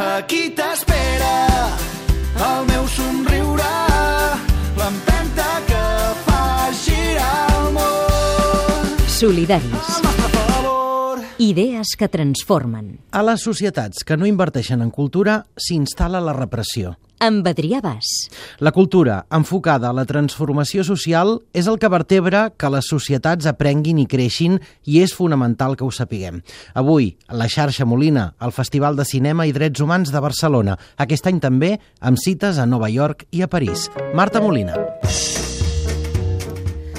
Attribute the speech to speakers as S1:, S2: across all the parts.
S1: Aquí t'espera el meu somriure, l'empenta que fa girar el món.
S2: Solidaris. Idees que transformen.
S3: A les societats que no inverteixen en cultura s'instal·la la repressió.
S2: Amb Adrià Bas.
S3: La cultura, enfocada a la transformació social, és el que vertebra que les societats aprenguin i creixin i és fonamental que ho sapiguem. Avui, la xarxa Molina, el Festival de Cinema i Drets Humans de Barcelona. Aquest any també amb cites a Nova York i a París. Marta Molina.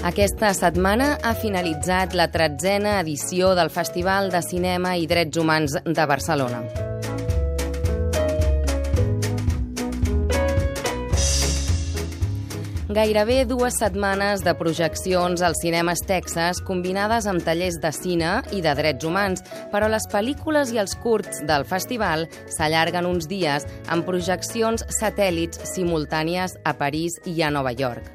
S4: Aquesta setmana ha finalitzat la tretzena edició del Festival de Cinema i Drets Humans de Barcelona. Gairebé dues setmanes de projeccions als cinemes Texas combinades amb tallers de cine i de drets humans, però les pel·lícules i els curts del festival s'allarguen uns dies amb projeccions satèl·lits simultànies a París i a Nova York.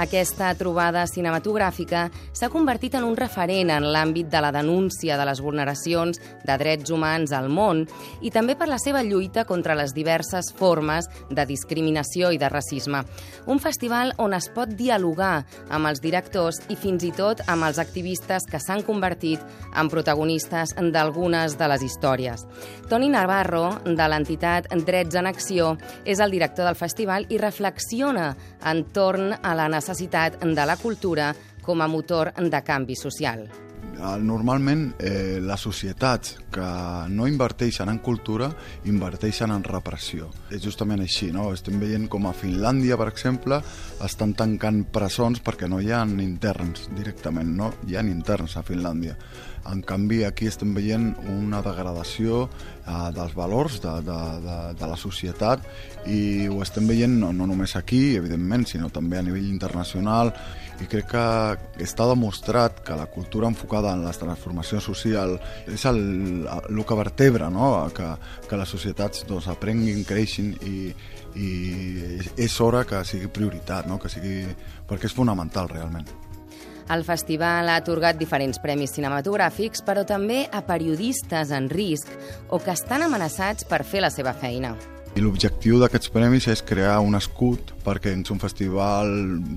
S4: Aquesta trobada cinematogràfica s'ha convertit en un referent en l'àmbit de la denúncia de les vulneracions de drets humans al món i també per la seva lluita contra les diverses formes de discriminació i de racisme. Un festival on es pot dialogar amb els directors i fins i tot amb els activistes que s'han convertit en protagonistes d'algunes de les històries. Toni Navarro, de l'entitat Drets en Acció, és el director del festival i reflexiona entorn a la necessitat de la cultura com a motor de canvi social.
S5: Eh, Normalment eh, les societats que no inverteixen en cultura inverteixen en repressió. És justament així, no? Estem veient com a Finlàndia, per exemple, estan tancant presons perquè no hi ha interns directament, no? Hi ha interns a Finlàndia. En canvi, aquí estem veient una degradació eh, dels valors de, de, de, de la societat i ho estem veient no, no només aquí, evidentment, sinó també a nivell internacional i crec que està demostrat que la cultura enfocada en la transformació social és el, el que vertebra no? que, que les societats doncs, aprenguin, creixin i, i és hora que sigui prioritat, no? que sigui, perquè és fonamental realment.
S4: El festival ha atorgat diferents premis cinematogràfics, però també a periodistes en risc o que estan amenaçats per fer la seva feina.
S5: L'objectiu d'aquests premis és crear un escut perquè en un festival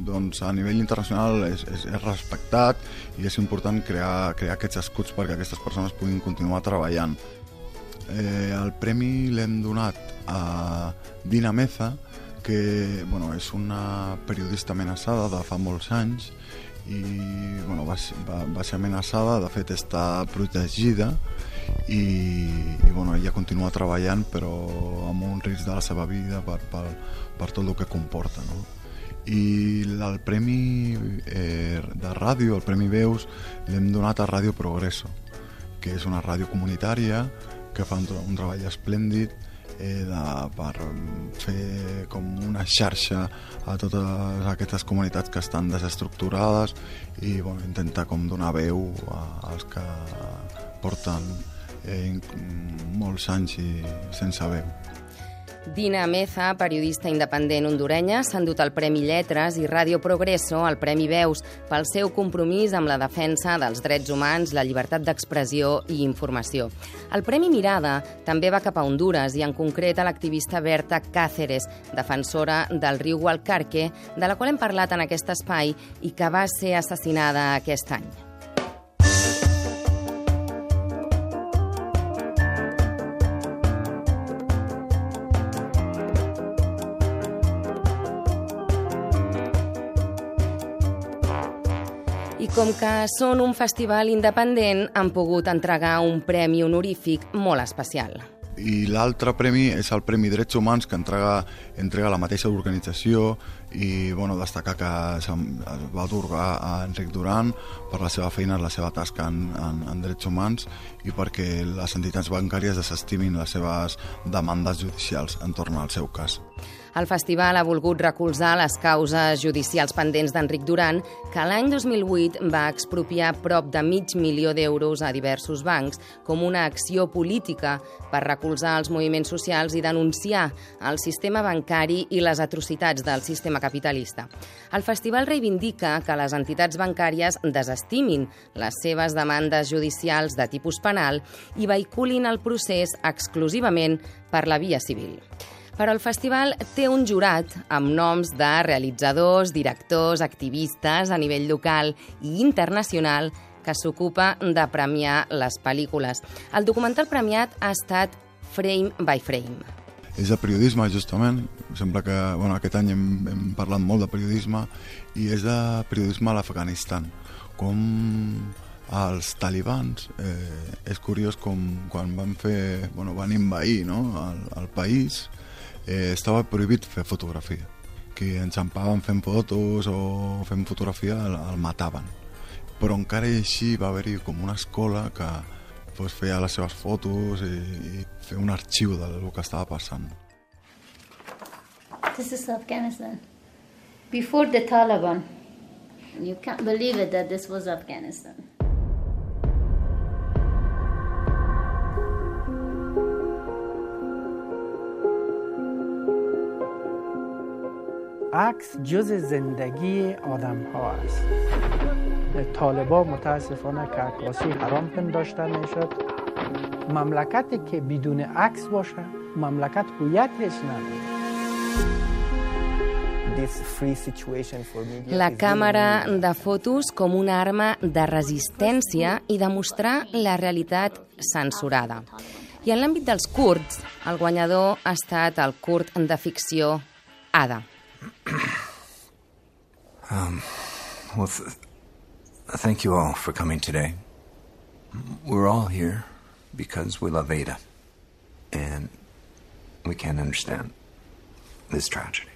S5: doncs, a nivell internacional és, és, és respectat i és important crear, crear aquests escuts perquè aquestes persones puguin continuar treballant. Eh, el premi l'hem donat a Dina Meza, que bueno, és una periodista amenaçada de fa molts anys i bueno, va, va, va ser amenaçada, de fet està protegida i, i bueno, ella continua treballant però amb un risc de la seva vida per, per, per tot el que comporta no? i el premi eh, de ràdio, el premi Veus l'hem donat a Ràdio Progresso que és una ràdio comunitària que fa un, un treball esplèndid eh, de, per fer com una xarxa a totes aquestes comunitats que estan desestructurades i bueno, intentar com donar veu als que porten eh, molts anys i sense veu.
S4: Dina Meza, periodista independent hondurenya, s'ha endut el Premi Lletres i Ràdio Progresso el Premi Veus pel seu compromís amb la defensa dels drets humans, la llibertat d'expressió i informació. El Premi Mirada també va cap a Honduras i en concret a l'activista Berta Cáceres, defensora del riu Gualcarque, de la qual hem parlat en aquest espai i que va ser assassinada aquest any. I com que són un festival independent, han pogut entregar un premi honorífic molt especial.
S5: I l'altre premi és el Premi Drets Humans que entrega, entrega la mateixa organització i bueno, destacar que se'n va atorgar a Enric Duran per la seva feina, la seva tasca en, en, en drets humans i perquè les entitats bancàries desestimin les seves demandes judicials entorn al seu cas.
S4: El festival ha volgut recolzar les causes judicials pendents d'Enric Duran, que l'any 2008 va expropiar prop de mig milió d'euros a diversos bancs com una acció política per recolzar els moviments socials i denunciar el sistema bancari i les atrocitats del sistema capitalista. El festival reivindica que les entitats bancàries desestimin les seves demandes judicials de tipus penal i vehiculin el procés exclusivament per la via civil. Però el festival té un jurat amb noms de realitzadors, directors, activistes a nivell local i internacional que s'ocupa de premiar les pel·lícules. El documental premiat ha estat Frame by Frame.
S5: És de periodisme, justament. Sembla que bueno, aquest any hem, hem parlat molt de periodisme i és de periodisme a l'Afganistan. Com els talibans, eh, és curiós com quan van fer, bueno, van invair no, el, el país, eh, estava prohibit fer fotografia. Qui enxampaven fent fotos o fent fotografia el, el mataven. Però encara així va haver-hi com una escola que pues, feia les seves fotos i, i fer un arxiu del que estava passant.
S6: This is Afghanistan. Before the Taliban, you can't believe it that this was Afghanistan.
S7: عکس جز زندگی آدم ها است طالبا متاسفانه که عکاسی حرام پنداشته میشد مملکتی که بدون عکس باشه مملکت هویتش نداره
S4: La càmera de fotos com una arma de resistència i de mostrar la realitat censurada. I en l'àmbit dels curts, el guanyador ha estat el curt de ficció Ada.
S8: Um, well, th- thank you all for coming today. We're all here because we love Ada. And we can't understand this tragedy.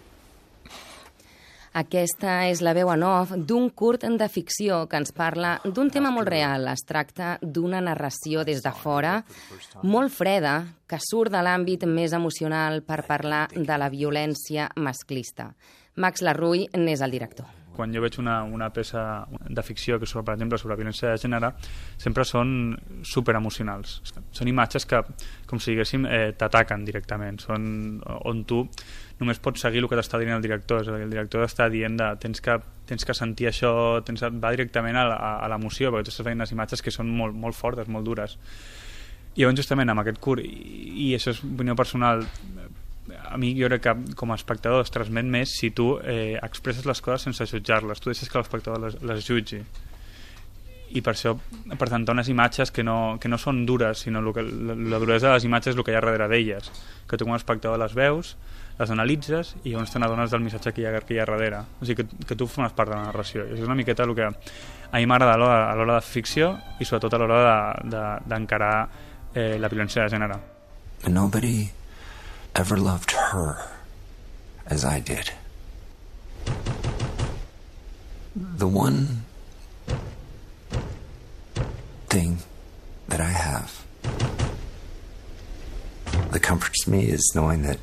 S4: Aquesta és la veu en off d'un curt de ficció que ens parla d'un tema molt real. Es tracta d'una narració des de fora, molt freda, que surt de l'àmbit més emocional per parlar de la violència masclista. Max Larruy n'és el director
S9: quan jo veig una, una peça de ficció que, sobre, per exemple, sobre violència de gènere, sempre són super emocionals. Són imatges que, com si diguéssim, eh, t'ataquen directament. Són on tu només pots seguir el que t'està dient el director. És a dir, el director t'està dient de, tens, que, tens que sentir això, tens, va directament a, a, a l'emoció, perquè tu estàs veient imatges que són molt, molt fortes, molt dures. I llavors, justament, amb aquest curt, i, i això és opinió personal, a mi jo crec que com a espectador es transmet més si tu eh, expresses les coses sense jutjar-les, tu deixes que l'espectador les, les jutgi. I per això presentar unes imatges que no, que no són dures, sinó que, la, la duresa de les imatges és el que hi ha darrere d'elles. Que tu com a espectador les veus les analitzes i llavors te n'adones del missatge que hi ha, que hi ha darrere. O sigui que, que tu formes part de la narració. És una miqueta el que a mi m'agrada a l'hora de ficció i sobretot a l'hora d'encarar de, de, eh, la violència de gènere.
S8: Nobody ever loved her as I did. The one thing that I have that comforts me is knowing that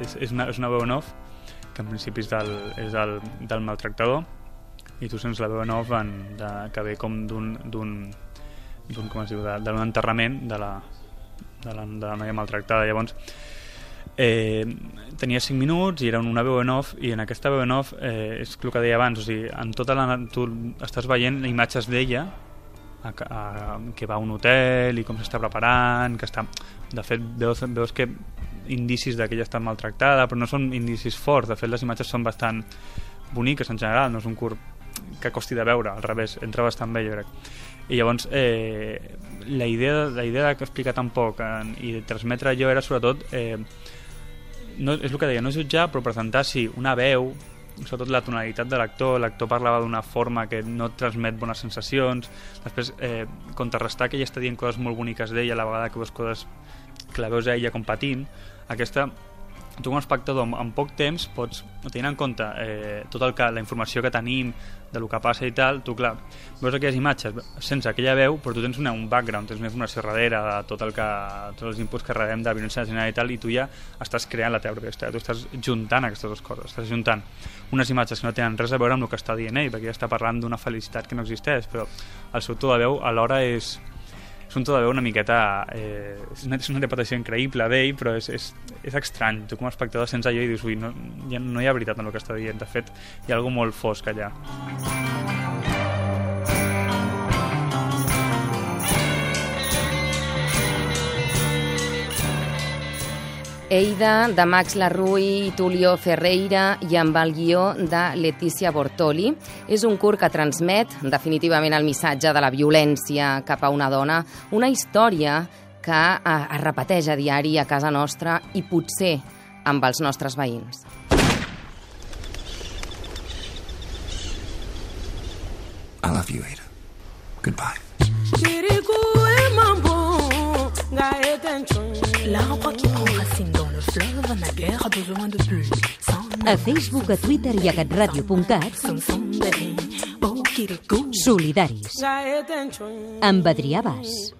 S9: és, una, és una veu en off que en principi és del, és del, del maltractador i tu sents la veu en off en, de, que ve com d'un d'un com es diu, d'un enterrament de la, de la, de la noia maltractada. Llavors, eh, tenia 5 minuts i era una veu en off i en aquesta veu en off eh, és el que deia abans, o sigui, en tota la, tu estàs veient imatges d'ella a, a, que va a un hotel i com s'està preparant, que està... De fet, veus, veus que indicis que ella està maltractada, però no són indicis forts. De fet, les imatges són bastant boniques en general, no és un curt que costi de veure, al revés, entra bastant bé, jo crec. I llavors, eh, la idea, la idea que explicar tan poc eh, i de transmetre allò era sobretot eh, no, és el que deia, no jutjar però presentar sí, una veu sobretot la tonalitat de l'actor, l'actor parlava d'una forma que no transmet bones sensacions després eh, contrarrestar que ella està dient coses molt boniques d'ella a la vegada que veus coses que la veus a ella com patint aquesta tu com a espectador en, poc temps pots, tenint en compte eh, tot el que, la informació que tenim de lo que passa i tal, tu clar, veus aquelles imatges sense aquella veu, però tu tens una, un background, tens una informació darrere de tot el que, tots els inputs que rebem de violència nacional i tal, i tu ja estàs creant la teva pròpia història, tu estàs juntant aquestes dues coses, estàs juntant unes imatges que no tenen res a veure amb el que està dient ell, perquè ja està parlant d'una felicitat que no existeix, però el seu to de veu alhora és, és un to de veu una miqueta... Eh, és, una, és una interpretació increïble d'ell, però és, és, és estrany. Tu com a espectador sents allò i dius, ui, no, ja no hi ha veritat en el que està dient. De fet, hi ha alguna molt fosc allà.
S4: Eida, de Max Larrui i Tulio Ferreira i amb el guió de Letícia Bortoli. És un curt que transmet definitivament el missatge de la violència cap a una dona, una història que eh, es repeteix a diari a casa nostra i potser amb els nostres veïns.
S8: I love you, Ada. Goodbye.
S10: L'arbre qui prend racine dans le fleuve n'a guère besoin de pluie.
S2: A Facebook, a Twitter i a catradio.cat Solidaris amb Adrià Bas.